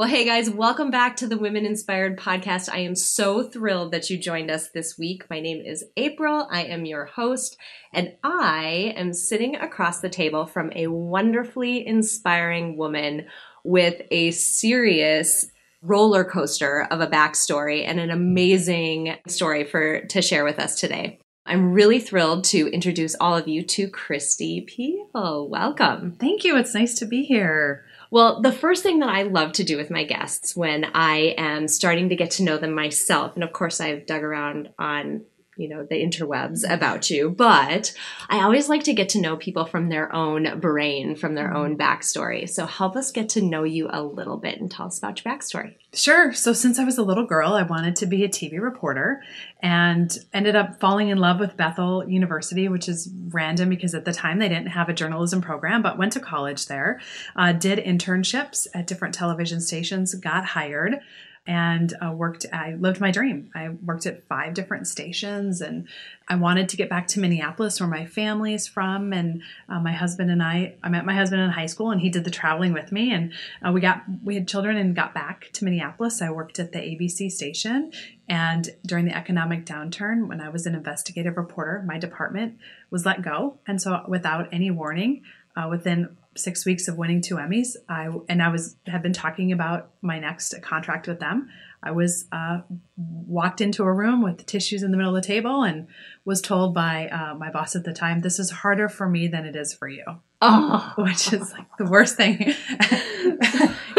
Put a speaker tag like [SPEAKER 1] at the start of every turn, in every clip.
[SPEAKER 1] Well, hey guys, welcome back to the Women Inspired podcast. I am so thrilled that you joined us this week. My name is April. I am your host, and I am sitting across the table from a wonderfully inspiring woman with a serious roller coaster of a backstory and an amazing story for to share with us today. I'm really thrilled to introduce all of you to Kristi Piehl. Welcome.
[SPEAKER 2] Thank you. It's nice to be here.
[SPEAKER 1] Well, the first thing that I love to do with my guests when I am starting to get to know them myself, and of course I've dug around on you know the interwebs about you but i always like to get to know people from their own brain from their own backstory. So help us get to know you a little bit and tell us about your backstory.
[SPEAKER 2] Sure. So since I was a little girl, I wanted to be a TV reporter and ended up falling in love with Bethel University, which is random because at the time they didn't have a journalism program, but went to college there, uh, did internships at different television stations, got hired and uh, worked i lived my dream. I worked at five different stations and i wanted to get back to minneapolis where my family is from and uh, my husband and i i met my husband in high school and he did the traveling with me and uh, we got we had children and got back to minneapolis. I worked at the abc station and during the economic downturn when i was an investigative reporter my department was let go and so without any warning uh, within six weeks of winning two Emmys, I and I was have been talking about my next contract with them. I was uh, walked into a room with tissues in the middle of the table and was told by uh, my boss at the time, "This is harder for me than it is for you."
[SPEAKER 1] Oh,
[SPEAKER 2] which is like the worst thing.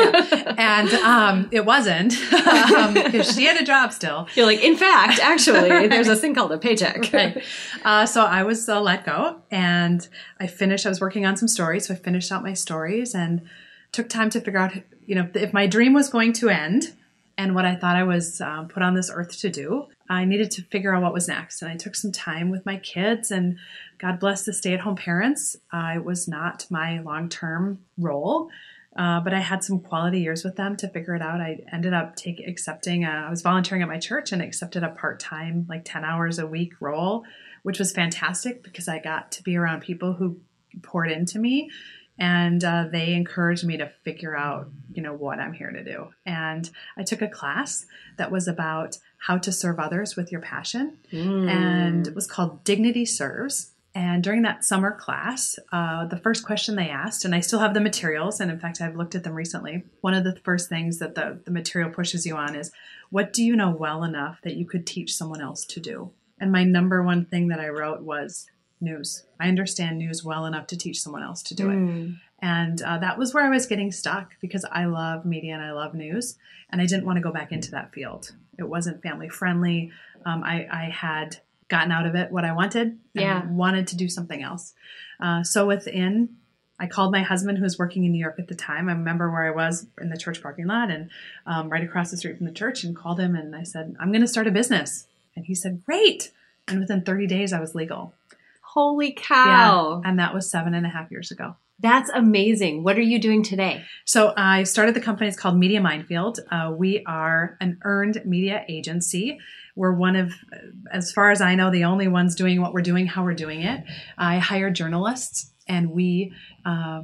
[SPEAKER 2] and um, it wasn't because um, she had a job still.
[SPEAKER 1] You're like, in fact, actually, there's a thing called a paycheck.
[SPEAKER 2] Right. Uh, so I was uh, let go, and I finished. I was working on some stories, so I finished out my stories and took time to figure out, you know, if my dream was going to end and what I thought I was um, put on this earth to do. I needed to figure out what was next, and I took some time with my kids. And God bless the stay-at-home parents. Uh, it was not my long-term role. Uh, but I had some quality years with them to figure it out. I ended up take, accepting, a, I was volunteering at my church and accepted a part time, like 10 hours a week role, which was fantastic because I got to be around people who poured into me and uh, they encouraged me to figure out you know what i'm here to do and i took a class that was about how to serve others with your passion mm. and it was called dignity serves and during that summer class, uh, the first question they asked, and I still have the materials, and in fact, I've looked at them recently. One of the first things that the, the material pushes you on is what do you know well enough that you could teach someone else to do? And my number one thing that I wrote was news. I understand news well enough to teach someone else to do mm. it. And uh, that was where I was getting stuck because I love media and I love news, and I didn't want to go back into that field. It wasn't family friendly. Um, I, I had gotten out of it what I wanted.
[SPEAKER 1] Yeah.
[SPEAKER 2] wanted to do something else. Uh, so within, I called my husband who was working in New York at the time. I remember where I was in the church parking lot and um, right across the street from the church and called him and I said, I'm going to start a business. And he said, Great. And within 30 days, I was legal.
[SPEAKER 1] Holy cow.
[SPEAKER 2] Yeah, and that was seven and a half years ago.
[SPEAKER 1] That's amazing. What are you doing today?
[SPEAKER 2] So I started the company. It's called Media Minefield. Uh, we are an earned media agency. We're one of, as far as I know, the only ones doing what we're doing, how we're doing it. I hire journalists, and we. Uh,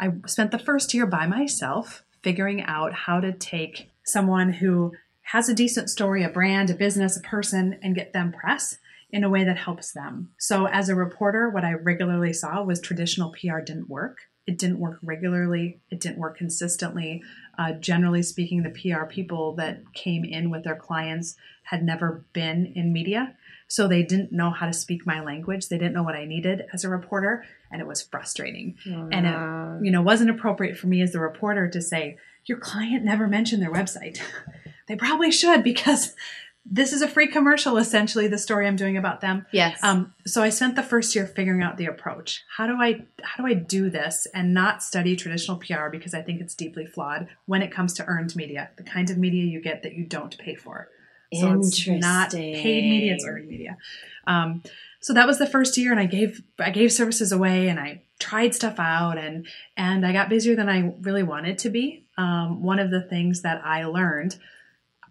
[SPEAKER 2] I spent the first year by myself figuring out how to take someone who has a decent story, a brand, a business, a person, and get them press in a way that helps them. So, as a reporter, what I regularly saw was traditional PR didn't work. it didn't work regularly, it didn't work consistently. Uh, generally speaking, the PR people that came in with their clients had never been in media. So they didn't know how to speak my language. They didn't know what I needed as a reporter, and it was frustrating. And it, you know, wasn't appropriate for me as the reporter to say, "Your client never mentioned their website." they probably should because this is a free commercial essentially the story i'm doing about them.
[SPEAKER 1] Yes.
[SPEAKER 2] um, so i spent the first year figuring out the approach. How do i how do i do this and not study traditional pr because i think it's deeply flawed when it comes to earned media the kind of media you get that you don't pay for? So it's not paid media it's earned media. Um, so that was the first year and i gave i gave services away and i tried stuff out and and i got busier than i really wanted to be. Um, one of the things that i learned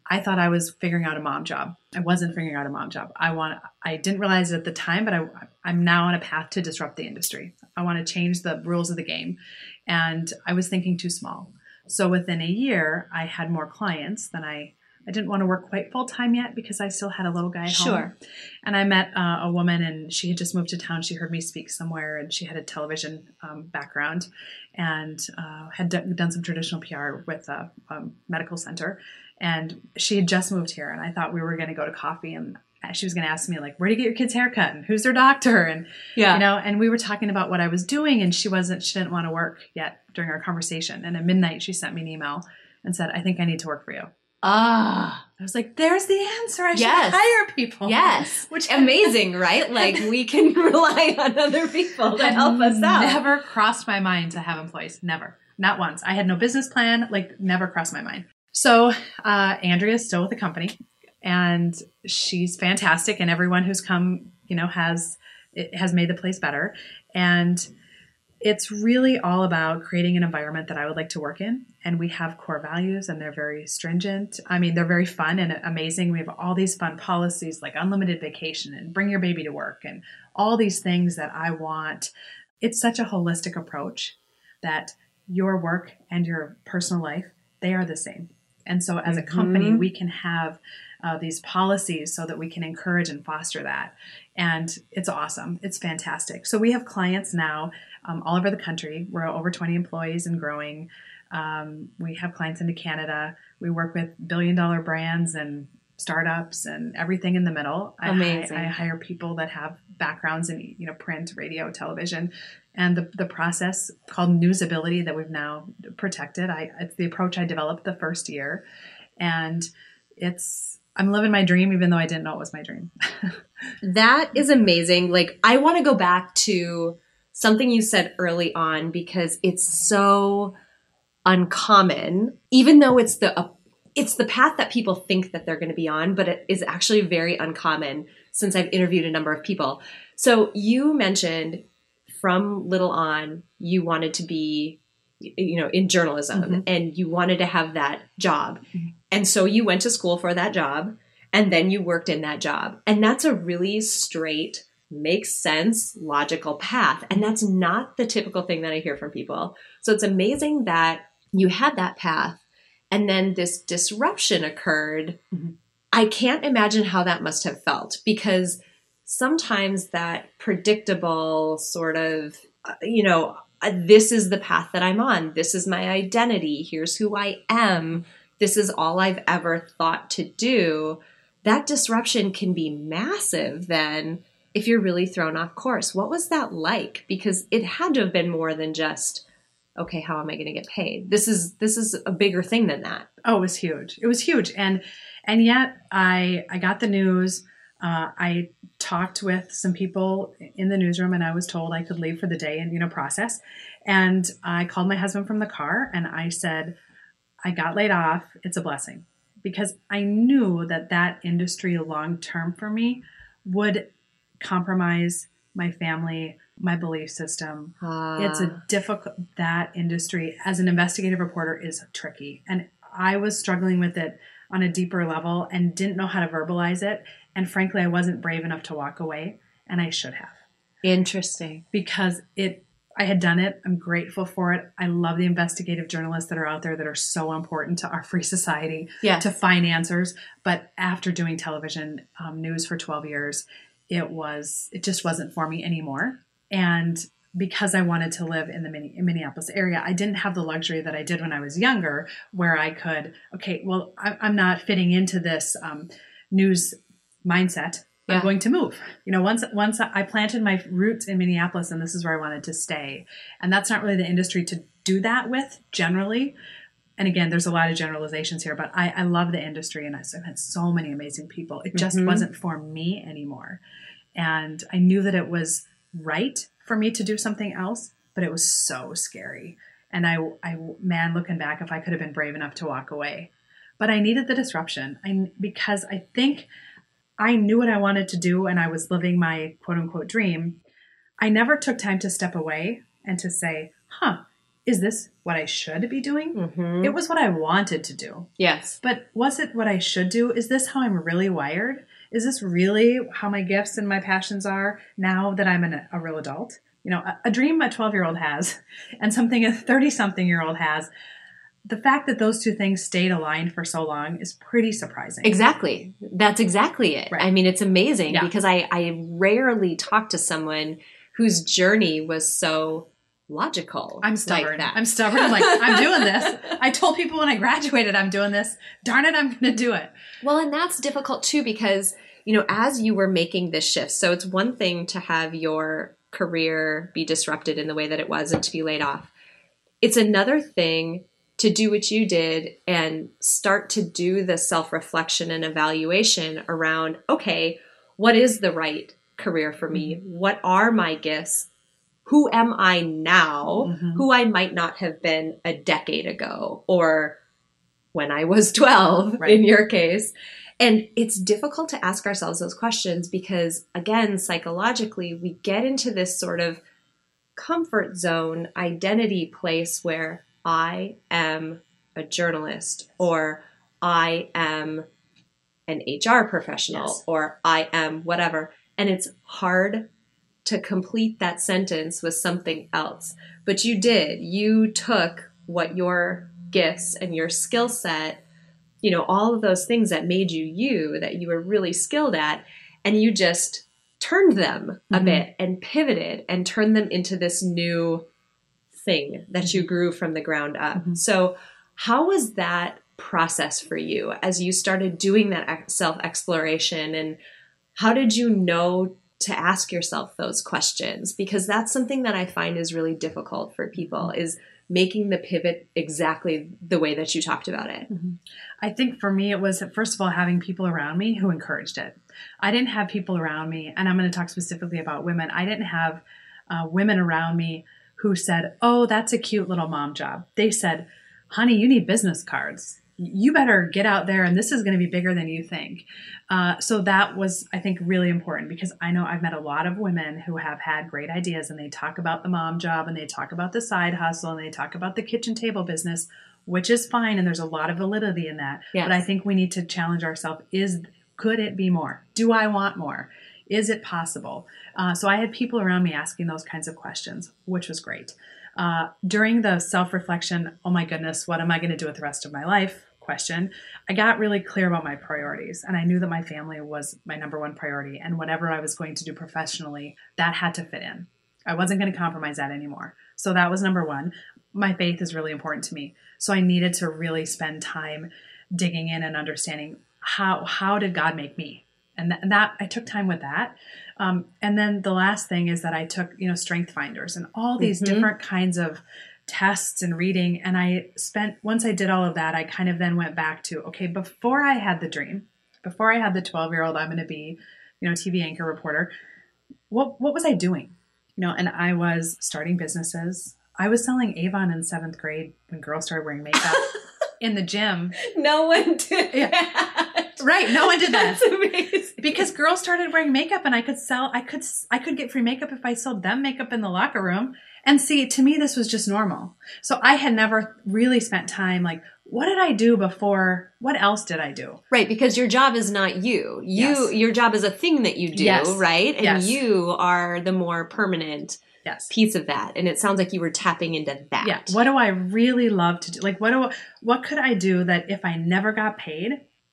[SPEAKER 2] I thought I was figuring out a mom job. I wasn't figuring out a mom job. I want I didn't realize it at the time, but I I'm now on a path to disrupt the industry. I want to change the rules of the game. And I was thinking too small. So within a year, I had more clients than I I didn't want to work quite full time yet because I still had a little guy at home.
[SPEAKER 1] Sure.
[SPEAKER 2] And I met uh, a woman, and she had just moved to town. She heard me speak somewhere, and she had a television um, background, and uh, had done, done some traditional PR with a, a medical center. And she had just moved here, and I thought we were going to go to coffee, and she was going to ask me like, "Where do you get your kids' haircut? And who's their doctor?" And
[SPEAKER 1] Yeah.
[SPEAKER 2] you know, and we were talking about what I was doing, and she wasn't. She didn't want to work yet during our conversation. And at midnight, she sent me an email and said, "I think I need to work for you."
[SPEAKER 1] Ah.
[SPEAKER 2] I was like, "There's the answer. I
[SPEAKER 1] Yes.
[SPEAKER 2] should hire people."
[SPEAKER 1] Yes.
[SPEAKER 2] Which
[SPEAKER 1] Amazing, right? Like we can rely on other people to help us out.
[SPEAKER 2] Never crossed my mind to have employees. Never. Not once. I had no business plan. Like never crossed my mind. So uh, Andrea is still with the company, and she's fantastic. And everyone who's come, you know, has it has made the place better. And it's really all about creating an environment that I would like to work in. And we have core values and they're very stringent. I mean, they're very fun and amazing. We have all these fun policies like unlimited vacation and bring your baby to work and all these things that I want. It's such a holistic approach that your work and your personal life, they are the same. And so as a company, we can have uh, these policies so that we can encourage and foster that. And it's awesome. It's fantastic. So we have clients now um, all over the country. We're over 20 employees and growing. Um, we have clients into Canada. We work with billion dollar brands and startups and everything in the middle. I
[SPEAKER 1] Amazing.
[SPEAKER 2] I, hire people that have backgrounds in you know print, radio, television, and the the process called newsability that we've now protected. I it's the approach I developed the first year, and it's I'm living my dream even though I didn't know it was my dream.
[SPEAKER 1] That is amazing. Like, I want to go back to something you said early on because it's so uncommon, even though it's the it's the path that people think that they're going to be on, but it is actually very uncommon since I've interviewed a number of people. So you mentioned from little on you wanted to be you know in journalism
[SPEAKER 2] Mhm.
[SPEAKER 1] and you wanted to have that job.
[SPEAKER 2] Mhm.
[SPEAKER 1] And so you went to school for that job and then you worked in that job. And that's a really straight, makes sense, logical path. And that's not the typical thing that I hear from people. So it's amazing that you had that path and then this disruption occurred.
[SPEAKER 2] Mhm.
[SPEAKER 1] I can't imagine how that must have felt because sometimes that predictable sort of, uh, you know, uh, this is the path that I'm on. This is my identity. Here's who I am. This is all I've ever thought to do. That disruption can be massive then if you're really thrown off course. What was that like? Because it had to have been more than just, okay, how am I going to get paid? This is this is a bigger thing than that.
[SPEAKER 2] Oh, it was huge. It was huge, and and yet I I got the news. Uh, I talked with some people in the newsroom, and I was told I could leave for the day and you know process. And I called my husband from the car, and I said, "I got laid off. It's a blessing," because I knew that that industry long term for me would compromise my family, my belief system, it's a difficult that industry as an investigative reporter is tricky. And i was struggling with it on a deeper level and didn't know how to verbalize it. And frankly i wasn't brave enough to walk away and i should have.
[SPEAKER 1] Interesting.
[SPEAKER 2] because it i had done it. I'm grateful for it. I love the investigative journalists that are out there that are so important to our free society
[SPEAKER 1] Yeah.
[SPEAKER 2] to find answers. But after doing television um, news for 12 years it was it just wasn't for me anymore and because I wanted to live in the Minneapolis area. I didn't have the luxury that I did when I was younger, where I could, okay, well, I'm not fitting into this um, news mindset. Yeah. I'm going to move. You know, once once I planted my roots in Minneapolis, and this is where I wanted to stay. And that's not really the industry to do that with generally. And again, there's a lot of generalizations here, but I, I love the industry, and I've met so many amazing people. It just mm-hmm. wasn't for me anymore, and I knew that it was right for me to do something else, but it was so scary. And I, I, man, looking back, if I could have been brave enough to walk away, but I needed the disruption. I because I think I knew what I wanted to do, and I was living my quote unquote dream. I never took time to step away and to say, "Huh, is this what I should be doing?" Mm-hmm. It was what I wanted to do.
[SPEAKER 1] Yes,
[SPEAKER 2] but was it what I should do? Is this how I'm really wired? Is this really how my gifts and my passions are now that I'm an, a real adult? You know, a, a dream a 12 year old has and something a 30 something year old has. The fact that those two things stayed aligned for so long is pretty surprising.
[SPEAKER 1] Exactly. That's exactly it. Right. I mean, it's amazing yeah. because I, I rarely talk to someone whose journey was so logical.
[SPEAKER 2] I'm stubborn. Like I'm stubborn. I'm like, I'm doing this. I told people when I graduated, I'm doing this. Darn it, I'm going to do it.
[SPEAKER 1] Well, and that's difficult too because, you know, as you were making this shift, so it's one thing to have your career be disrupted in the way that it was and to be laid off. It's another thing to do what you did and start to do the self reflection and evaluation around okay, what is the right career for me? Mm-hmm. What are my gifts? Who am I now, mm-hmm. who I might not have been a decade ago or when I was 12 right. in your case. And it's difficult to ask ourselves those questions because, again, psychologically, we get into this sort of comfort zone identity place where I am a journalist or I am an HR professional yes. or I am whatever. And it's hard to complete that sentence with something else. But you did. You took what your gifts and your skill set, you know, all of those things that made you you, that you were really skilled at, and you just turned them a mm-hmm. bit and pivoted and turned them into this new thing that you mm-hmm. grew from the ground up. Mm-hmm. So, how was that process for you as you started doing that self exploration and how did you know to ask yourself those questions because that's something that I find is really difficult for people is making the pivot exactly the way that you talked about it. Mm-hmm.
[SPEAKER 2] I think for me it was first of all having people around me who encouraged it. I didn't have people around me and I'm going to talk specifically about women. I didn't have uh, women around me who said, "Oh, that's a cute little mom job." They said, "Honey, you need business cards." You better get out there and this is going to be bigger than you think. Uh, so that was, I think, really important because I know I've met a lot of women who have had great ideas and they talk about the mom job and they talk about the side hustle and they talk about the kitchen table business, which is fine. And there's a lot of validity in that. Yes. But I think we need to challenge ourselves is, could it be more? Do I want more? Is it possible? Uh, so I had people around me asking those kinds of questions, which was great. Uh, during the self reflection, oh my goodness, what am I going to do with the rest of my life? Question, I got really clear about my priorities. And I knew that my family was my number one priority. And whatever I was going to do professionally, that had to fit in. I wasn't going to compromise that anymore. So that was number one. My faith is really important to me. So I needed to really spend time digging in and understanding how how did God make me? And, th- and that I took time with that. Um, and then the last thing is that I took you know strength finders and all these mm-hmm. different kinds of tests and reading. And I spent, once I did all of that, I kind of then went back to, okay, before I had the dream, before I had the 12 year old, I'm going to be, you know, TV anchor reporter, what, what was I doing? You know, and I was starting businesses. I was selling Avon in seventh grade when girls started wearing makeup in the gym.
[SPEAKER 1] No one did yeah. that.
[SPEAKER 2] Right, no one did that. That's amazing. Because girls started wearing makeup and I could sell I could I could get free makeup if I sold them makeup in the locker room and see, to me, this was just normal. So I had never really spent time like, what did I do before? What else did I do?
[SPEAKER 1] Right, because your job is not you. You yes. your job is a thing that you do, yes. right? And yes. you are the more permanent yes. piece of that. And it sounds like you were tapping into that.
[SPEAKER 2] Yeah. What do I really love to do? Like what do what could I do that if I never got paid,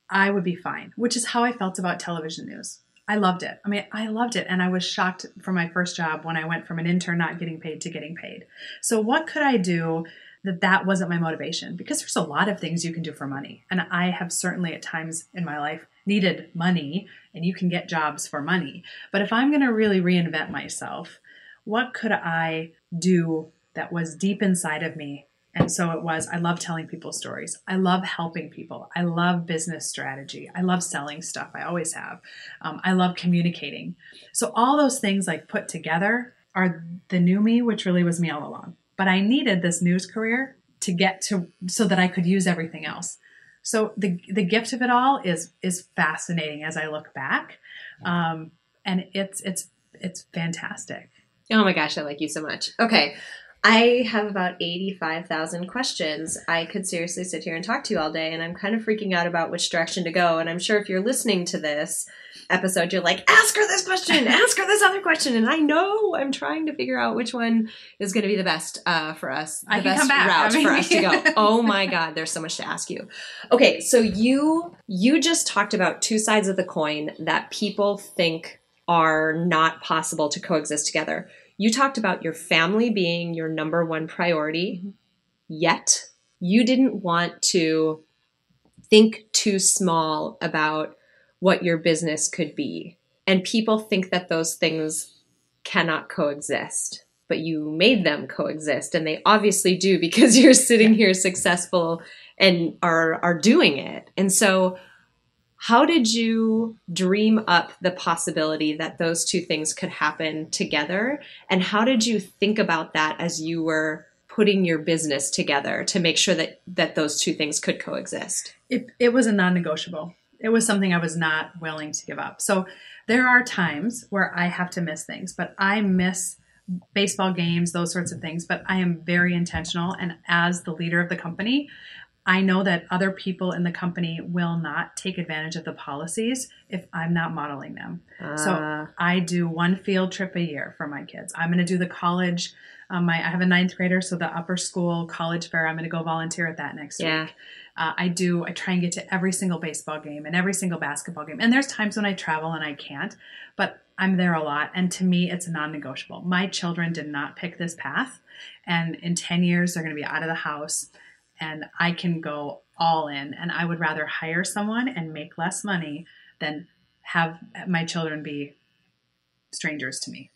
[SPEAKER 2] I would be fine, which is how I felt about television news. I loved it. I mean, I loved it. And I was shocked from my first job when I went from an intern not getting paid to getting paid. So, what could I do that that wasn't my motivation? Because there's a lot of things you can do for money. And I have certainly at times in my life needed money, and you can get jobs for money. But if I'm going to really reinvent myself, what could I do that was deep inside of me and so it was, I love telling people stories. I love helping people. I love business strategy. I love selling stuff. I always have. Um, I love communicating. So all those things like put together are the new me, which really was me all along. But I needed this news career to get to so that I could use everything else. So the the gift of it all is is fascinating as I look back, um, and it's it's it's fantastic.
[SPEAKER 1] Oh my gosh, I like you so much. Okay, I have about 85,000 questions. I could seriously sit here and talk to you all day, and I'm kind of freaking out about which direction to go. And I'm sure if you're listening to this episode, you're like, ask her this question, ask her this other question. And I know I'm trying to figure out which one is going to be the best uh, for us, the best route
[SPEAKER 2] I mean-
[SPEAKER 1] for us to go. Oh my God, there's so much to ask you. Okay, so you you just talked about two sides of the coin that people think are not possible to coexist together. You talked about your family being your number one priority, yet you didn't want to think too small about what your business could be. And people think that those things cannot coexist, but you made them coexist, and they obviously do because you're sitting here successful and are are doing it. And so how did you dream up the possibility that those two things could happen together? And how did you think about that as you were putting your business together to make sure that, that those two things could coexist?
[SPEAKER 2] it, it was a non-negotiable it was something i was not willing to give up so there are times where i have to miss things but i miss baseball games those sorts of things but i am very intentional and as the leader of the company i know that other people in the company will not take advantage of the policies if i'm not modeling them
[SPEAKER 1] Uh,
[SPEAKER 2] so I do one field trip a year for my kids. I'm going to do the college. Um, my, I have a ninth grader, so the upper school college fair. I'm going to go volunteer at that next
[SPEAKER 1] Yeah.
[SPEAKER 2] week. Uh, I do. I try and get to every single baseball game and every single basketball game. And there's times when I travel and I can't, but I'm there a lot. And to me, it's non-negotiable. My children did not pick this path, and in 10 years, they're going to be out of the house, and I can go all in. And I would rather hire someone and make less money than have my children be strangers to me.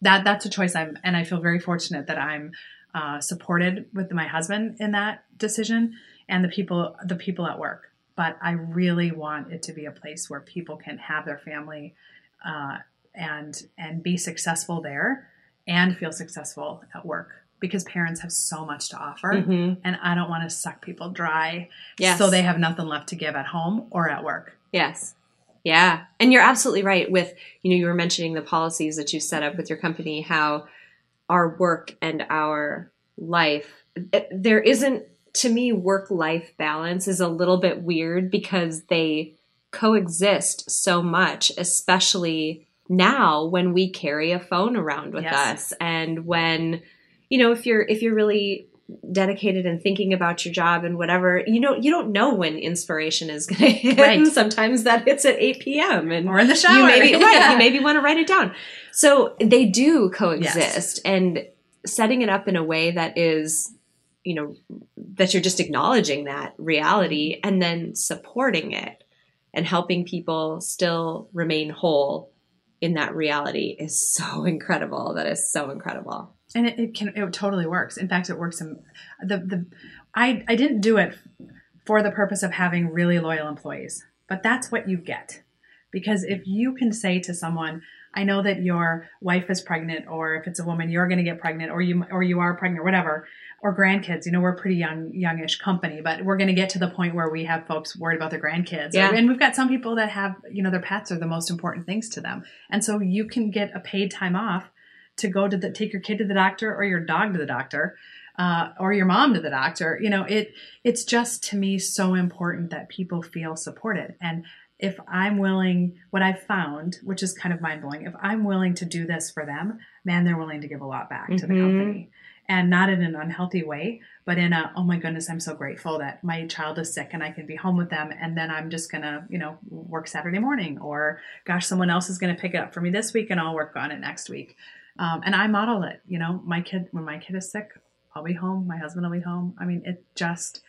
[SPEAKER 2] That that's a choice I'm, and I feel very fortunate that I'm uh, supported with my husband in that decision and the people the people at work. But I really want it to be a place where people can have their family uh, and and be successful there and feel successful at work because parents have so much to offer
[SPEAKER 1] Mhm.
[SPEAKER 2] and I don't want to suck people dry
[SPEAKER 1] Yes.
[SPEAKER 2] so they have nothing left to give at home or at work.
[SPEAKER 1] Yes. Yeah. And you're absolutely right with, you know, you were mentioning the policies that you set up with your company, how our work and our life, it- there isn't, to me, work life balance is a little bit weird because they coexist so much, especially now when we carry a phone around with
[SPEAKER 2] Yes.
[SPEAKER 1] us and when, you know, if you're, if you're really dedicated and thinking about your job and whatever you know you don't know when inspiration is going to hit
[SPEAKER 2] Right.
[SPEAKER 1] sometimes that hits at 8 p.m and
[SPEAKER 2] Or in the shower.
[SPEAKER 1] you maybe right you maybe want to write it down so they do coexist and setting it up in a way that is you know that you're just acknowledging that reality and then supporting it and helping people still remain whole in that reality is so incredible. That is so incredible.
[SPEAKER 2] And it, it can it totally works. In fact it works in the the i i didn't do it for the purpose of having really loyal employees but that's what you get. Because if you can say to someone i know that your wife is pregnant or if it's a woman you're going to get pregnant or you or you are pregnant or whatever or grandkids you know we're a pretty young youngish company but we're going to get to the point where we have folks worried about their grandkids.
[SPEAKER 1] Yeah.
[SPEAKER 2] and we've got some people that have you know their pets are the most important things to them. And so you can get a paid time off to go to the take your kid to the doctor or your dog to the doctor uh, or your mom to the doctor. You know it it's just to me so important that people feel supported. And if i'm willing what i've found which is kind of mind-blowing if i'm willing to do this for them man they're willing to give a lot back to the
[SPEAKER 1] Mhm.
[SPEAKER 2] company and not in an unhealthy way, but in a, oh my goodness, I'm so grateful that my child is sick and I can be home with them. And then I'm just going to, you know, work Saturday morning or gosh, someone else is going to pick it up for me this week and I'll work on it next week. Um, and I model it, you know, my kid, when my kid is sick, I'll be home. My husband will be home. I mean, it just,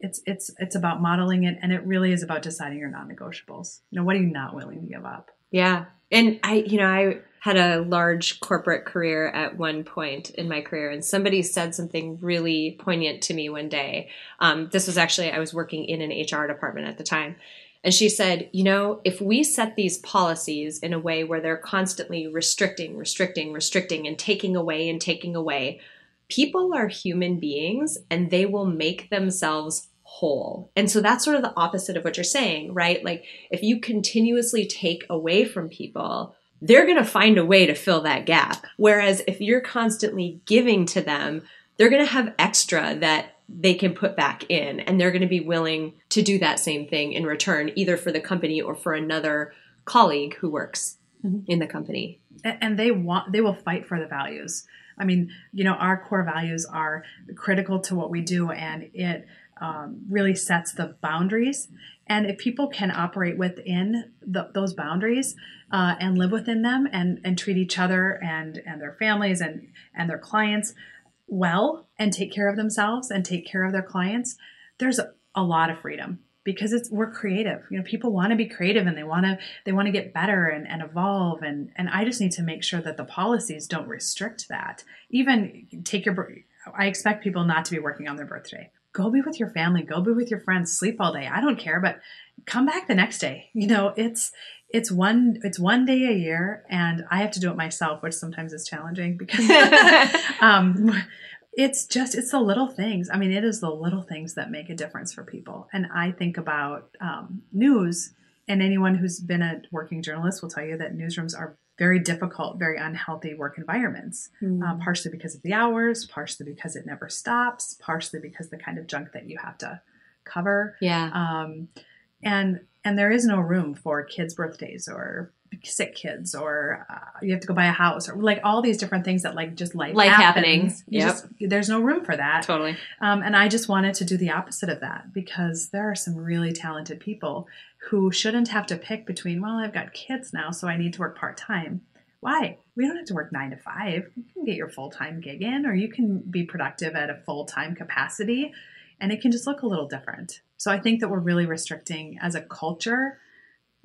[SPEAKER 2] it's, it's, it's about modeling it. And it really is about deciding your non-negotiables. You know, what are you not willing to give up?
[SPEAKER 1] Yeah. And I, you know, I had a large corporate career at one point in my career, and somebody said something really poignant to me one day. Um, this was actually, I was working in an HR department at the time. And she said, you know, if we set these policies in a way where they're constantly restricting, restricting, restricting, and taking away and taking away, people are human beings and they will make themselves whole. And so that's sort of the opposite of what you're saying, right? Like if you continuously take away from people, they're going to find a way to fill that gap. Whereas if you're constantly giving to them, they're going to have extra that they can put back in and they're going to be willing to do that same thing in return either for the company or for another colleague who works mm-hmm. in the company
[SPEAKER 2] and they want they will fight for the values i mean you know our core values are critical to what we do and it um, really sets the boundaries. And if people can operate within the, those boundaries uh, and live within them and, and treat each other and, and their families and, and their clients well and take care of themselves and take care of their clients, there's a, lot of freedom because it's we're creative. You know people want to be creative and they want to they want to get better and, and evolve. And and i just need to make sure that the policies don't restrict that. Even take your i expect people not to be working on their birthday go be with your family, go be with your friends, sleep all day. I don't care, but come back the next day. You know, it's it's one it's one day a year and I have to do it myself, which sometimes is challenging because um it's just it's the little things. I mean, it is the little things that make a difference for people. And I think about um, news and anyone who's been a working journalist will tell you that newsrooms are very difficult, very unhealthy work environments, mm. uh, partially because of the hours, partially because it never stops, partially because the kind of junk that you have to cover.
[SPEAKER 1] Yeah.
[SPEAKER 2] Um, and and there is no room for kids' birthdays or sick kids or uh, you have to go buy a house or like all these different things that like just life,
[SPEAKER 1] life happening.
[SPEAKER 2] Yeah. There's no room for that.
[SPEAKER 1] Totally.
[SPEAKER 2] Um, and I just wanted to do the opposite of that because there are some really talented people who shouldn't have to pick between, well, I've got kids now, so I need to work part time. Why? We don't have to work nine to five. You can get your full time gig in, or you can be productive at a full time capacity, and it can just look a little different. So I think that we're really restricting as a culture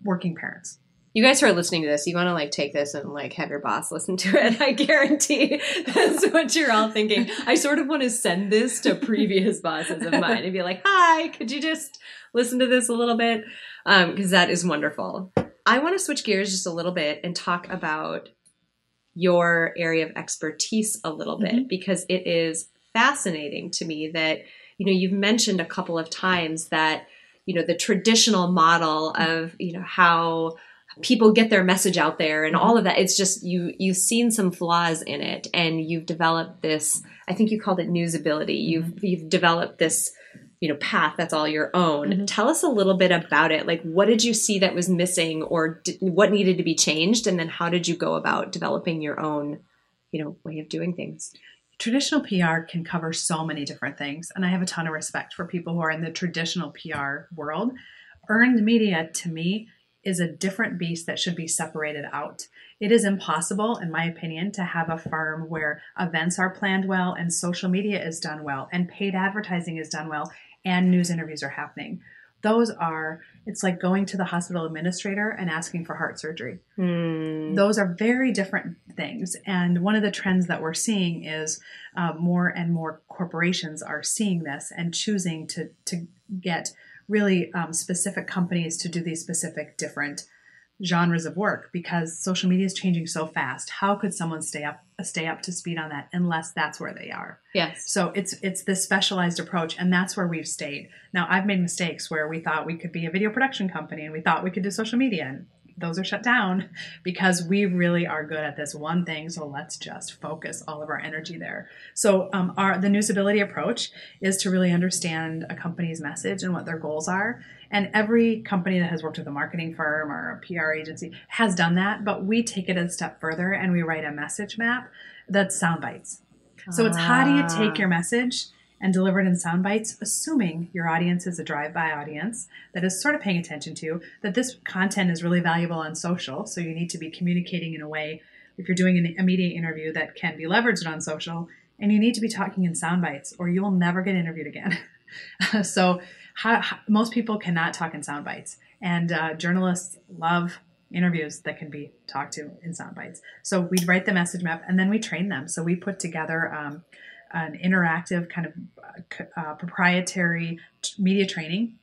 [SPEAKER 2] working parents
[SPEAKER 1] you guys who are listening to this, you want to like take this and like have your boss listen to it. I guarantee that's what you're all thinking. I sort of want to send this to previous bosses of mine and be like, "Hi, could you just listen to this a little bit?" Because um, that is wonderful. I want to switch gears just a little bit and talk about your area of expertise a little bit mm-hmm. because it is fascinating to me that you know you've mentioned a couple of times that you know the traditional model of you know how people get their message out there and all of that. It's just you you've seen some flaws in it and you've developed this i think you called it newsability. You've you've developed this you know path that's all your own. Mm-hmm. tell us a little bit about it. Like what did you see that was missing or did, what needed to be changed? And then how did you go about developing your own you know way of doing things?
[SPEAKER 2] Traditional pr can cover so many different things. And i have a ton of respect for people who are in the traditional pr world. Earned media to me is a different beast that should be separated out. It is impossible, in my opinion, to have a firm where events are planned well and social media is done well and paid advertising is done well and news interviews are happening. Those are, it's like going to the hospital administrator and asking for heart surgery. Mm. Those are very different things. And one of the trends that we're seeing is uh, more and more corporations are seeing this and choosing to, to get really um, specific companies to do these specific different genres of work because social media is changing so fast. How could someone stay up stay up to speed on that unless that's where they are?
[SPEAKER 1] Yes.
[SPEAKER 2] So it's it's this specialized approach and that's where we've stayed. Now i've made mistakes where we thought we could be a video production company and we thought we could do social media and those are shut down because we really are good at this one thing. So let's just focus all of our energy there. So um, our the newsability approach is to really understand a company's message and what their goals are. And every company that has worked with a marketing firm or a PR agency has done that, but we take it a step further and we write a message map that's sound bites. So it's how do you take your message and delivered in sound bites, assuming your audience is a drive-by audience that is sort of paying attention to that this content is really valuable on social. So you need to be communicating in a way if you're doing an immediate interview that can be leveraged on social, and you need to be talking in sound bites, or you will never get interviewed again. so how, how, most people cannot talk in sound bites, and uh, journalists love interviews that can be talked to in sound bites. So we write the message map, and then we train them. So we put together. Um, an interactive kind of uh, proprietary media training,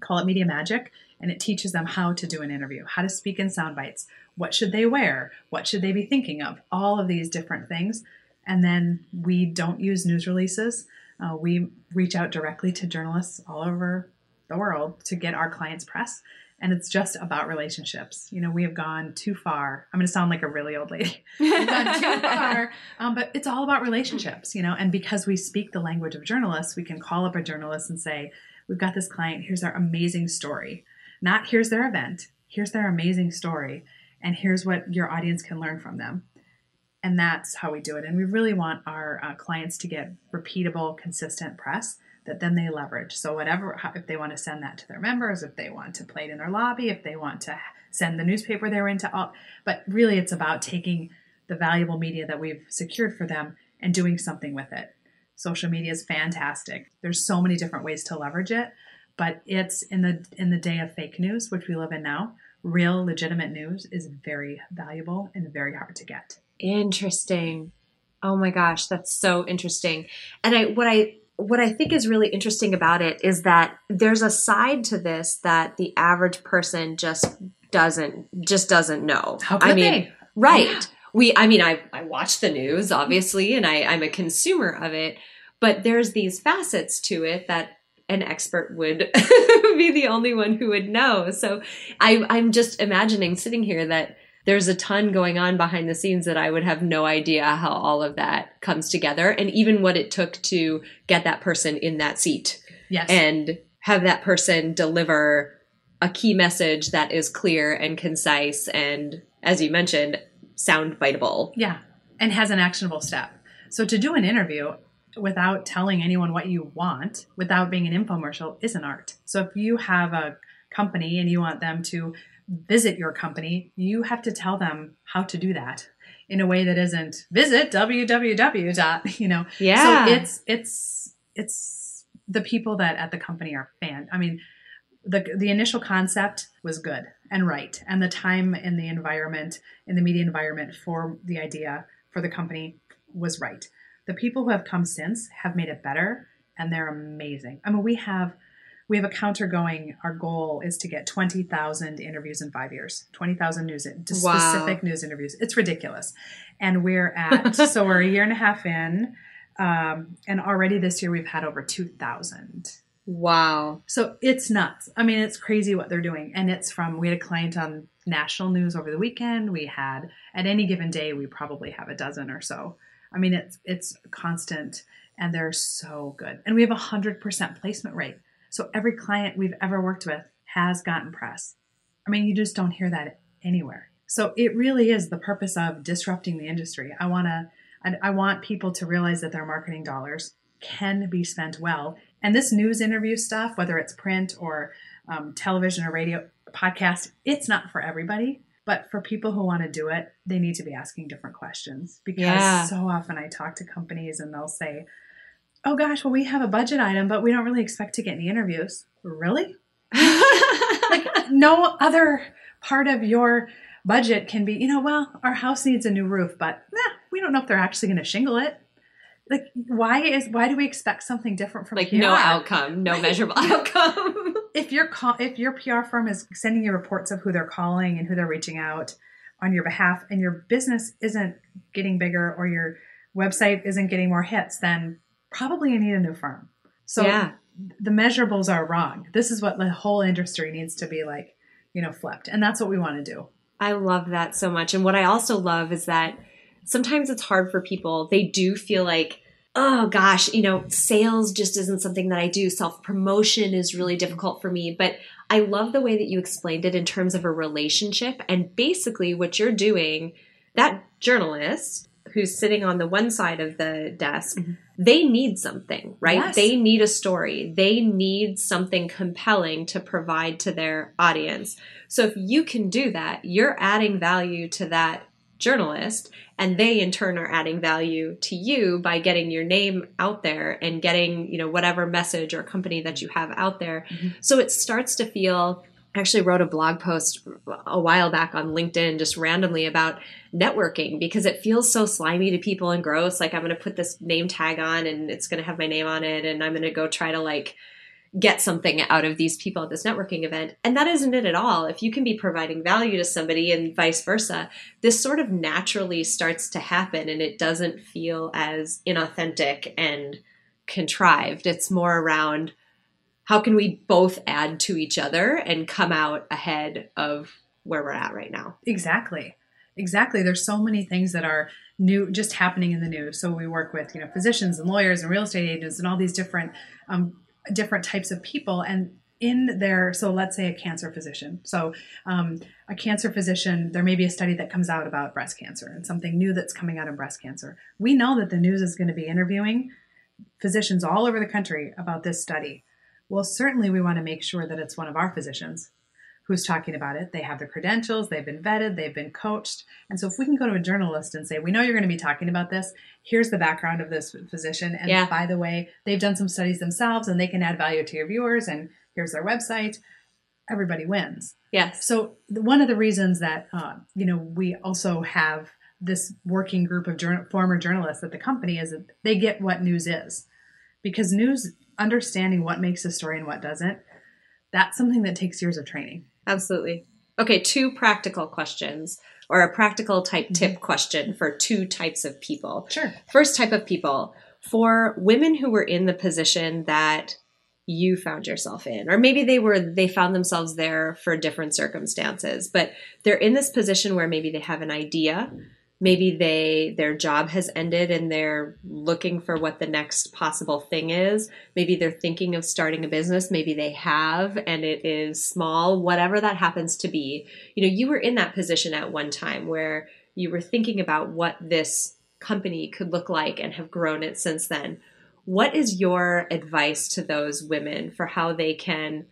[SPEAKER 2] call it Media Magic, and it teaches them how to do an interview, how to speak in sound bites, what should they wear, what should they be thinking of, all of these different things. And then we don't use news releases. Uh, we reach out directly to journalists all over the world to get our clients press and it's just about relationships. You know, we have gone too far. I'm going to sound like a really old lady. We've gone too far, um, but it's all about relationships. You know, and because we speak the language of journalists, we can call up a journalist and say, "We've got this client. Here's our amazing story. Not here's their event. Here's their amazing story, and here's what your audience can learn from them." And that's how we do it. And we really want our uh, clients to get repeatable, consistent press that then they leverage. So whatever, if they want to send that to their members, if they want to play it in their lobby, if they want to send the newspaper they're into, all, but really it's about taking the valuable media that we've secured for them and doing something with it. Social media is fantastic. There's so many different ways to leverage it, but it's in the in the day of fake news, which we live in now. Real legitimate news is very valuable and very hard to get.
[SPEAKER 1] Interesting. Oh my gosh, that's so interesting. And I what I what I think is really interesting about it is that there's a side to this that the average person just doesn't just doesn't know.
[SPEAKER 2] How could
[SPEAKER 1] I mean,
[SPEAKER 2] they?
[SPEAKER 1] right.
[SPEAKER 2] Yeah.
[SPEAKER 1] We I mean I I watch the news obviously and I I'm a consumer of it, but there's these facets to it that an expert would be the only one who would know. So I I'm just imagining sitting here that there's a ton going on behind the scenes that I would have no idea how all of that comes together and even what it took to get that person in that seat.
[SPEAKER 2] Yes.
[SPEAKER 1] And have that person deliver a key message that is clear and concise and as you mentioned sound biteable.
[SPEAKER 2] Yeah. And has an actionable step. So to do an interview without telling anyone what you want, without being an infomercial, is an art. So if you have a company and you want them to visit your company, you have to tell them how to do that in a way that isn't visit www dot you know?
[SPEAKER 1] Yeah.
[SPEAKER 2] so it's it's it's the people that at the company are fan i mean the the initial concept was good and right and the time in the environment in the media environment for the idea for the company was right. The people who have come since have made it better and they're amazing. I mean we have we have a counter going. Our goal is to get 20,000 interviews in five years, 20,000 news,
[SPEAKER 1] Wow.
[SPEAKER 2] specific news interviews. It's ridiculous. And we're at, so we're a year and a half in. Um, and already this year we've had over 2,000.
[SPEAKER 1] Wow.
[SPEAKER 2] So it's nuts. I mean, it's crazy what they're doing. And it's from, we had a client on national news over the weekend. We had, at any given day, we probably have a dozen or so. I mean, it's, it's constant and they're so good. And we have a hundred percent placement rate. So every client we've ever worked with has gotten press. I mean, you just don't hear that anywhere. So it really is the purpose of disrupting the industry. I want to, I, I want people to realize that their marketing dollars can be spent well. And this news interview stuff, whether it's print or um, television or radio, podcast, it's not for everybody. But for people who want to do it, they need to be asking different questions because
[SPEAKER 1] Yeah.
[SPEAKER 2] so often I talk to companies and they'll say, Oh gosh, well, we have a budget item, but we don't really expect to get any interviews. Really? like no other part of your budget can be, you know, well, our house needs a new roof, but nah, we don't know if they're actually going to shingle it. Like, why is why do we expect something different from
[SPEAKER 1] like
[SPEAKER 2] PR?
[SPEAKER 1] no outcome, no measurable outcome.
[SPEAKER 2] If your call, if your PR firm is sending you reports of who they're calling and who they're reaching out on your behalf, and your business isn't getting bigger or your website isn't getting more hits, then probably I need a new firm. So
[SPEAKER 1] yeah.
[SPEAKER 2] the measurables are wrong. This is what the whole industry needs to be like, you know, flipped. And that's what we want to do.
[SPEAKER 1] I love that so much. And what I also love is that sometimes it's hard for people. They do feel like, oh gosh, you know, sales just isn't something that I do. Self promotion is really difficult for me. But I love the way that you explained it in terms of a relationship. And basically, what you're doing, that journalist who's sitting on the one side of the desk, mm-hmm. they need something, right? Yes. They need a story. They need something compelling to provide to their audience. So if you can do that, you're adding value to that journalist and they in turn are adding value to you by getting your name out there and getting, you know, whatever message or company that you have out there. Mm-hmm. So it starts to feel I actually wrote a blog post a while back on LinkedIn just randomly about networking because it feels so slimy to people and gross. Like I'm going to put this name tag on and it's going to have my name on it and I'm going to go try to like get something out of these people at this networking event. And that isn't it at all. If you can be providing value to somebody and vice versa, this sort of naturally starts to happen and it doesn't feel as inauthentic and contrived. It's more around how can we both add to each other and come out ahead of where we're at right now?
[SPEAKER 2] Exactly. Exactly. There's so many things that are new, just happening in the news. So we work with, you know, physicians and lawyers and real estate agents and all these different, um, different types of people. And in their, so let's say a cancer physician. So um, a cancer physician, there may be a study that comes out about breast cancer and something new that's coming out of breast cancer. We know that the news is going to be interviewing physicians all over the country about this study well, certainly we want to make sure that it's one of our physicians who's talking about it. They have the credentials, they've been vetted, they've been coached. And so if we can go to a journalist and say, we know you're going to be talking about this, here's the background of this physician. And yeah. by the way, they've done some studies themselves and they can add value to your viewers. And here's their website. Everybody wins.
[SPEAKER 1] Yes.
[SPEAKER 2] So one of the reasons that, uh, you know, we also have this working group of journal- former journalists at the company is that they get what news is because news understanding what makes a story and what doesn't, that's something that takes years of training.
[SPEAKER 1] Absolutely. Okay, two practical questions or a practical type mm-hmm. tip question for two types of people.
[SPEAKER 2] Sure.
[SPEAKER 1] First type of people, for women who were in the position that you found yourself in or maybe they were they found themselves there for different circumstances but they're in this position where maybe they have an idea maybe they their job has ended and they're looking for what the next possible thing is. Maybe they're thinking of starting a business. Maybe they have and it is small whatever that happens to be. You know you were in that position at one time where you were thinking about what this company could look like and have grown it since then. What is your advice to those women for how they can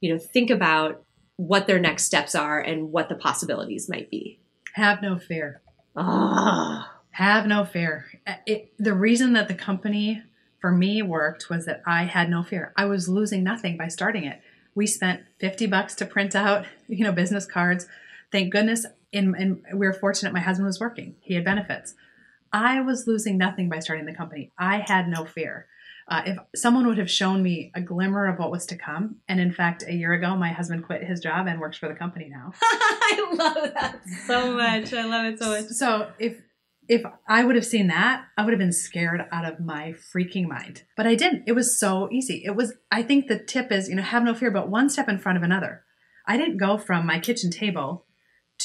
[SPEAKER 1] you know think about what their next steps are and what the possibilities might be?
[SPEAKER 2] Have no fear Ah, have no fear. Uh, it, the reason that the company for me worked was that I had no fear. I was losing nothing by starting it. We spent 50 bucks to print out, you know, business cards. Thank goodness. In, and we were fortunate my husband was working. He had benefits. I was losing nothing by starting the company. I had no fear. Uh, if someone would have shown me a glimmer of what was to come, and in fact, a year ago, my husband quit his job and works for the company now.
[SPEAKER 1] I love that so much. I love it so much.
[SPEAKER 2] So if if I would have seen that, I would have been scared out of my freaking mind. But I didn't. It was so easy. It was. I think the tip is, you know, have no fear, but one step in front of another. I didn't go from my kitchen table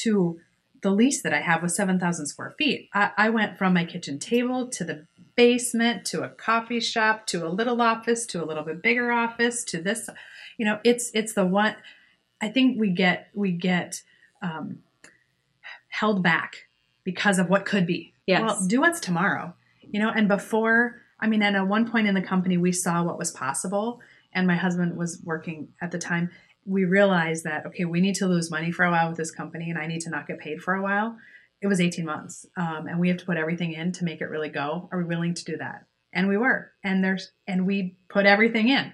[SPEAKER 2] to the lease that I have was 7,000 square feet. I, I, went from my kitchen table to the basement to a coffee shop to a little office to a little bit bigger office to this you know it's it's the one i think we get we get um, held back because of what could be.
[SPEAKER 1] Yes.
[SPEAKER 2] well do what's tomorrow you know and before i mean and at one point in the company we saw what was possible and my husband was working at the time. We realized that okay we need to lose money for a while with this company and i need to not get paid for a while it was 18 months um, and we have to put everything in to make it really go. Are we willing to do that? And we were. And there's and we put everything in.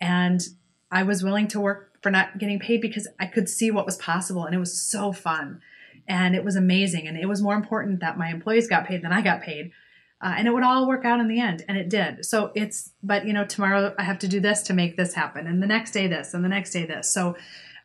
[SPEAKER 2] And i was willing to work for not getting paid because i could see what was possible and it was so fun. And it was amazing. And it was more important that my employees got paid than i got paid. Uh, and it would all work out in the end and it did. So it's but you know tomorrow i have to do this to make this happen and the next day this and the next day this. So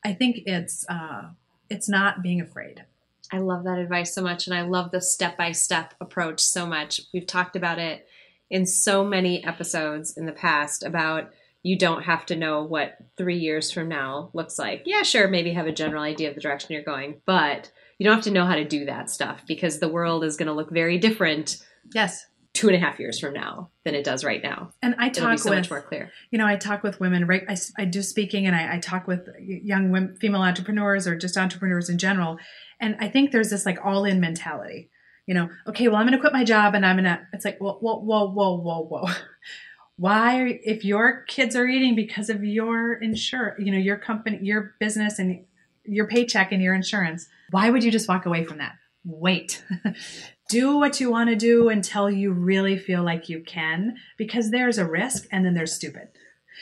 [SPEAKER 2] i think it's uh, it's not being afraid
[SPEAKER 1] I love that advice so much. And I love the step by step approach so much. We've talked about it in so many episodes in the past about you don't have to know what three years from now looks like. Yeah, sure, maybe have a general idea of the direction you're going, but you don't have to know how to do that stuff because the world is going to look very different.
[SPEAKER 2] Yes.
[SPEAKER 1] Two and a half years from now than it does right now.
[SPEAKER 2] And I talk
[SPEAKER 1] so
[SPEAKER 2] with,
[SPEAKER 1] much more clear.
[SPEAKER 2] You know, I talk with women. Right, I, I do speaking, and I, I talk with young women, female entrepreneurs, or just entrepreneurs in general and I think there's this like all in mentality. you know, okay, well, I'm going to quit my job and I'm going to, it's like, whoa, whoa, whoa, whoa, whoa, whoa. Why, are, if your kids are eating because of your insure, you know, your company, your business and your paycheck and your insurance, why would you just walk away from that? Wait. do what you want to do until you really feel like you can, because there's a risk and then there's stupid.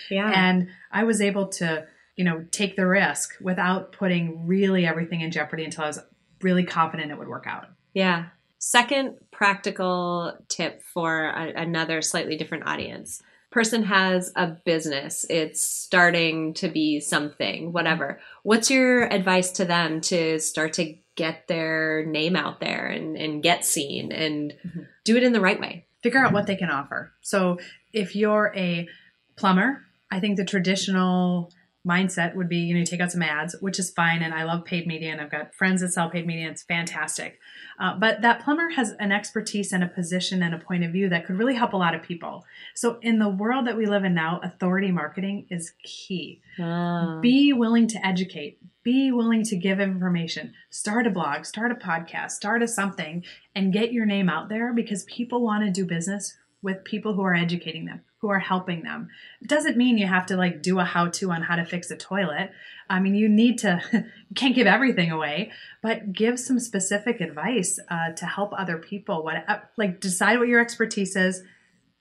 [SPEAKER 1] Yeah.
[SPEAKER 2] And I was able to, you know, take the risk without putting really everything in jeopardy until I was really confident it would work out.
[SPEAKER 1] Yeah. Second practical tip for a, another slightly different audience. Person has a business, it's starting to be something, whatever. What's your advice to them to start to get their name out there and, and get seen and mm-hmm. do it in the right way?
[SPEAKER 2] Figure out what they can offer. So if you're a plumber, I think the traditional mindset would be you know take out some ads which is fine and i love paid media and i've got friends that sell paid media it's fantastic. Uh, but that plumber has an expertise and a position and a point of view that could really help a lot of people. So in the world that we live in now authority marketing is key. Ah. be willing to educate. Be willing to give information. Start a blog start a podcast start a something and get your name out there because people want to do business with people who are educating them who are helping them. It doesn't mean you have to like do a how to on how to fix a toilet. I mean, you need to, you can't give everything away, but give some specific advice uh, to help other people. What, uh, like, decide what your expertise is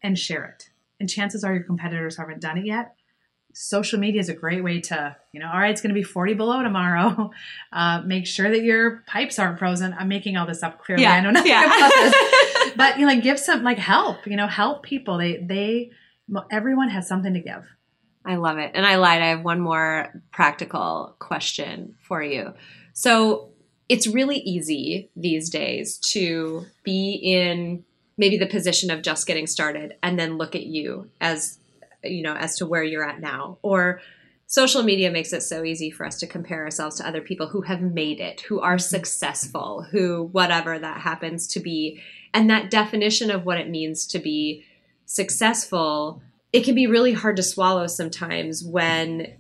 [SPEAKER 2] and share it. And chances are your competitors haven't done it yet. Social media is a great way to, you know, all right, it's going to be 40 below tomorrow. Uh, make sure that your pipes aren't frozen. I'm making all this up clearly. Yeah. I know nothing yeah. about this, but you know, like give some like help. You know, help people. They they everyone has something to give.
[SPEAKER 1] I love it. And I lied. I have one more practical question for you. So it's really easy these days to be in maybe the position of just getting started and then look at you as you know as to where you're at now or social media makes it so easy for us to compare ourselves to other people who have made it who are successful who whatever that happens to be and that definition of what it means to be successful, it can be really hard to swallow sometimes when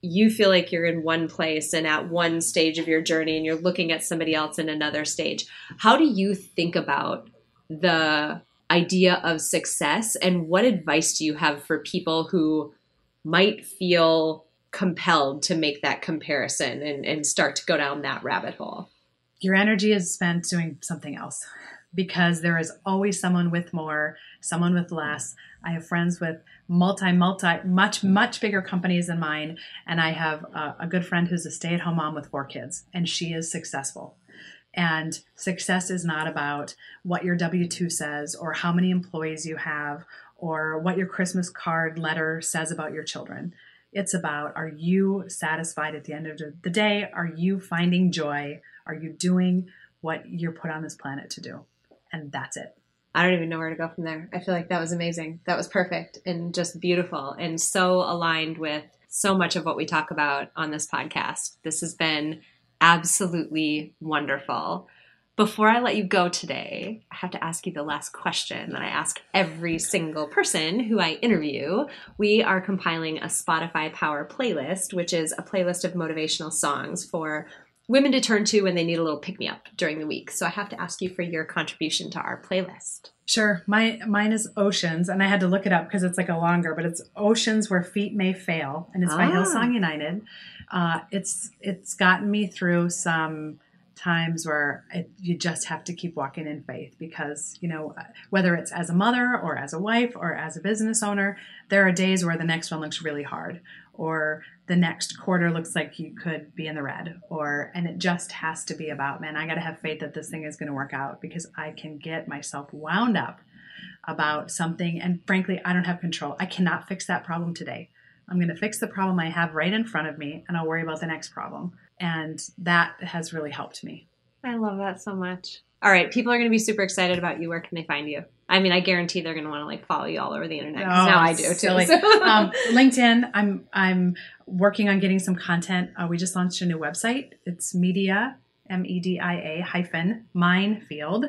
[SPEAKER 1] you feel like you're in one place and at one stage of your journey and you're looking at somebody else in another stage. How do you think about the idea of success and what advice do you have for people who might feel compelled to make that comparison and, and start to go down that rabbit hole?
[SPEAKER 2] Your energy is spent doing something else because there is always someone with more, someone with less. I have friends with multi, multi, much, much bigger companies than mine. And I have a, a good friend who's a stay at home mom with four kids, and she is successful. And success is not about what your W 2 says or how many employees you have or what your Christmas card letter says about your children. It's about are you satisfied at the end of the day? Are you finding joy? Are you doing what you're put on this planet to do? And that's it.
[SPEAKER 1] I don't even know where to go from there. I feel like that was amazing. That was perfect and just beautiful and so aligned with so much of what we talk about on this podcast. This has been absolutely wonderful. Before I let you go today, I have to ask you the last question that I ask every single person who I interview. We are compiling a Spotify Power playlist, which is a playlist of motivational songs for women to turn to when they need a little pick me up during the week. So I have to ask you for your contribution to our playlist.
[SPEAKER 2] Sure. My mine is Oceans, and I had to look it up because it's like a longer, but it's Oceans Where Feet May Fail, and it's ah. by Hillsong United. Uh, it's it's gotten me through some times where it, you just have to keep walking in faith because you know whether it's as a mother or as a wife or as a business owner there are days where the next one looks really hard or the next quarter looks like you could be in the red or and it just has to be about man i got to have faith that this thing is going to work out because i can get myself wound up about something. And frankly i don't have control. I cannot fix that problem today. I'm going to fix the problem i have right in front of me and i'll worry about the next problem. And that has really helped me.
[SPEAKER 1] I love that so much all right people are going to be super excited about you where can they find you I mean, I guarantee they're going to want to like follow you all over the internet. Oh, now I do too. So.
[SPEAKER 2] um, LinkedIn. I'm I'm working on getting some content. Uh, we just launched a new website. It's media m e d i a hyphen minefield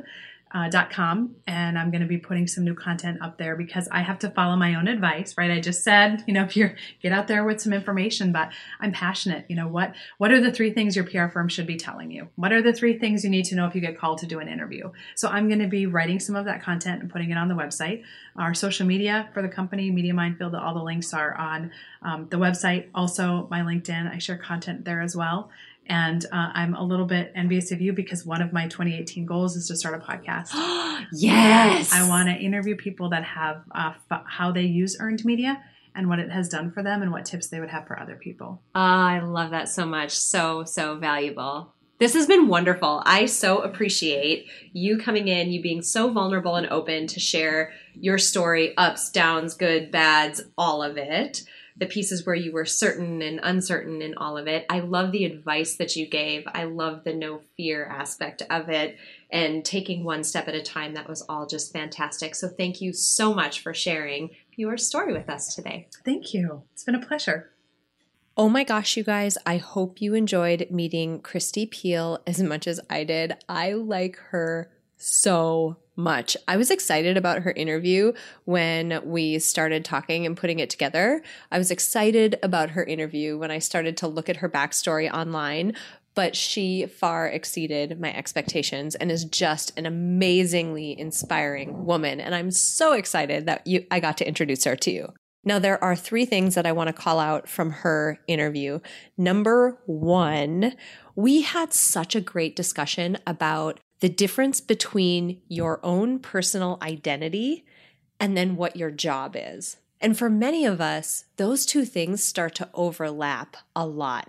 [SPEAKER 2] uh, .com and I'm going to be putting some new content up there because I have to follow my own advice, right? I just said, you know, if you're get out there with some information, but I'm passionate. You know, what what are the three things your PR firm should be telling you? What are the three things you need to know if you get called to do an interview? So I'm going to be writing some of that content and putting it on the website. Our social media for the company, Media Minefield, all the links are on um, the website. Also, my LinkedIn, I share content there as well. And uh, I'm a little bit envious of you because one of my 2018 goals is to start a podcast.
[SPEAKER 1] yes.
[SPEAKER 2] I want to interview people that have uh, f- how they use earned media and what it has done for them and what tips they would have for other people.
[SPEAKER 1] Oh, I love that so much. So, so valuable. This has been wonderful. I so appreciate you coming in, you being so vulnerable and open to share your story, ups, downs, good, bads, all of it the pieces where you were certain and uncertain in all of it. I love the advice that you gave. I love the no fear aspect of it and taking one step at a time. That was all just fantastic. So thank you so much for sharing your story with us today.
[SPEAKER 2] Thank you. It's been a pleasure.
[SPEAKER 1] Oh my gosh, you guys, I hope you enjoyed meeting Kristi Piehl as much as I did. I like her so much. I was excited about her interview when we started talking and putting it together. I was excited about her interview when I started to look at her backstory online, but she far exceeded my expectations and is just an amazingly inspiring woman. And I'm so excited that you, I got to introduce her to you. Now, there are three things that I want to call out from her interview. Number one, we had such a great discussion about the difference between your own personal identity and then what your job is. And for many of us, those two things start to overlap a lot.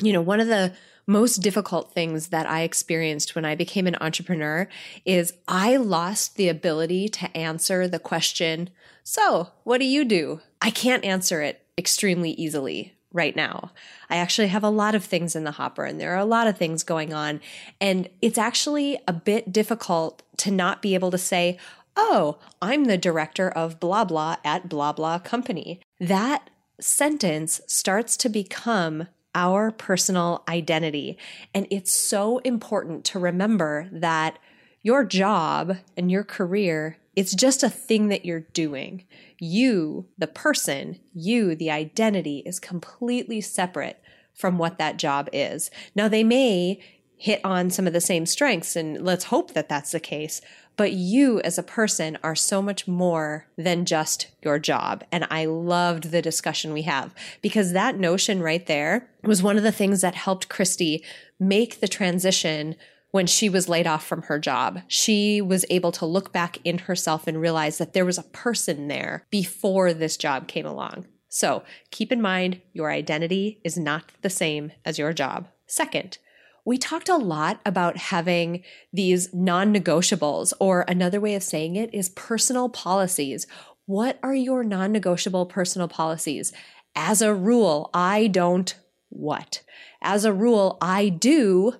[SPEAKER 1] You know, one of the most difficult things that I experienced when I became an entrepreneur is I lost the ability to answer the question, So, what do you do? I can't answer it extremely easily right now. I actually have a lot of things in the hopper and there are a lot of things going on. And it's actually a bit difficult to not be able to say, oh, I'm the director of blah blah at blah blah company. That sentence starts to become our personal identity. And it's so important to remember that your job and your career it's just a thing that you're doing. You, the person, you, the identity, is completely separate from what that job is. Now, they may hit on some of the same strengths, and let's hope that that's the case. But you as a person are so much more than just your job. And I loved the discussion we have because that notion right there was one of the things that helped Kristi make the transition when she was laid off from her job. She was able to look back in herself and realize that there was a person there before this job came along. So keep in mind your identity is not the same as your job. Second, we talked a lot about having these non negotiables, or another way of saying it is personal policies. What are your non negotiable personal policies? As a rule, I don't what? As a rule, I do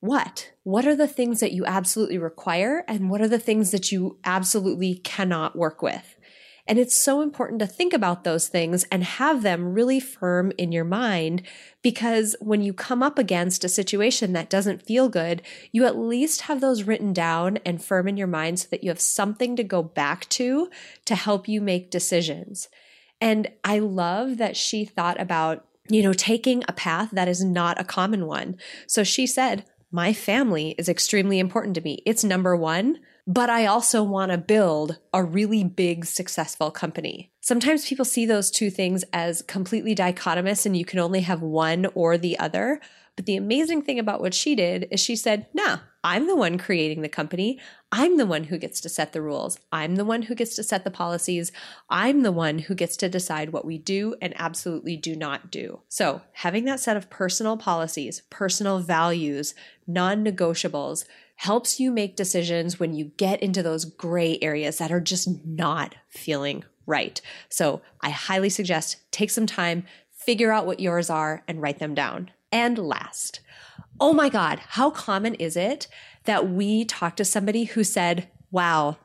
[SPEAKER 1] what? What are the things that you absolutely require and what are the things that you absolutely cannot work with? And it's so important to think about those things and have them really firm in your mind because when you come up against a situation that doesn't feel good, you at least have those written down and firm in your mind so that you have something to go back to to help you make decisions. And I love that she thought about you know, taking a path that is not a common one. So she said, my family is extremely important to me. It's number one, but I also want to build a really big, successful company. Sometimes people see those two things as completely dichotomous and you can only have one or the other. But the amazing thing about what she did is she said, nah, I'm the one creating the company. I'm the one who gets to set the rules. I'm the one who gets to set the policies. I'm the one who gets to decide what we do and absolutely do not do. So, having that set of personal policies, personal values, non negotiables helps you make decisions when you get into those gray areas that are just not feeling right. So, I highly suggest take some time, figure out what yours are, and write them down. And last, oh my God, how common is it that we talk to somebody who said, wow,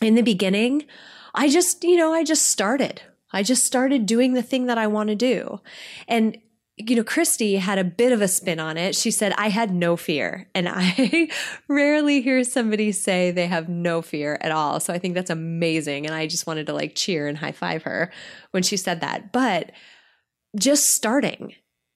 [SPEAKER 1] in the beginning, I just, you know, I just started. I just started doing the thing that I want to do. And you know, Kristi had a bit of a spin on it. She said, I had no fear. And I rarely hear somebody say they have no fear at all. So I think that's amazing. And I just wanted to like cheer and high five her when she said that. But just starting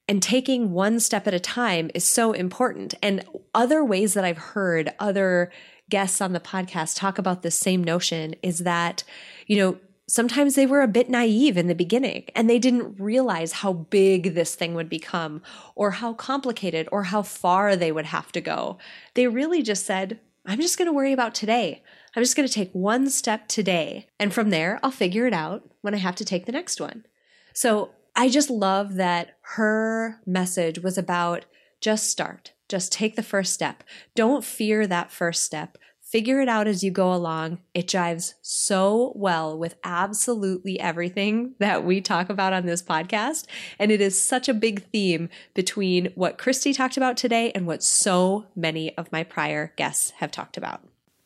[SPEAKER 1] and taking one step at a time is so important. And other ways that I've heard other guests on the podcast talk about this same notion is that, you know, sometimes they were a bit naive in the beginning and they didn't realize how big this thing would become or how complicated or how far they would have to go. They really just said, I'm just going to worry about today. I'm just going to take one step today. And from there, I'll figure it out when I have to take the next one. So I just love that her message was about just start, just take the first step. Don't fear that first step. Figure it out as you go along. It jives so well with absolutely everything that we talk about on this podcast. And it is such a big theme between what Kristi talked about today and what so many of my prior guests have talked about.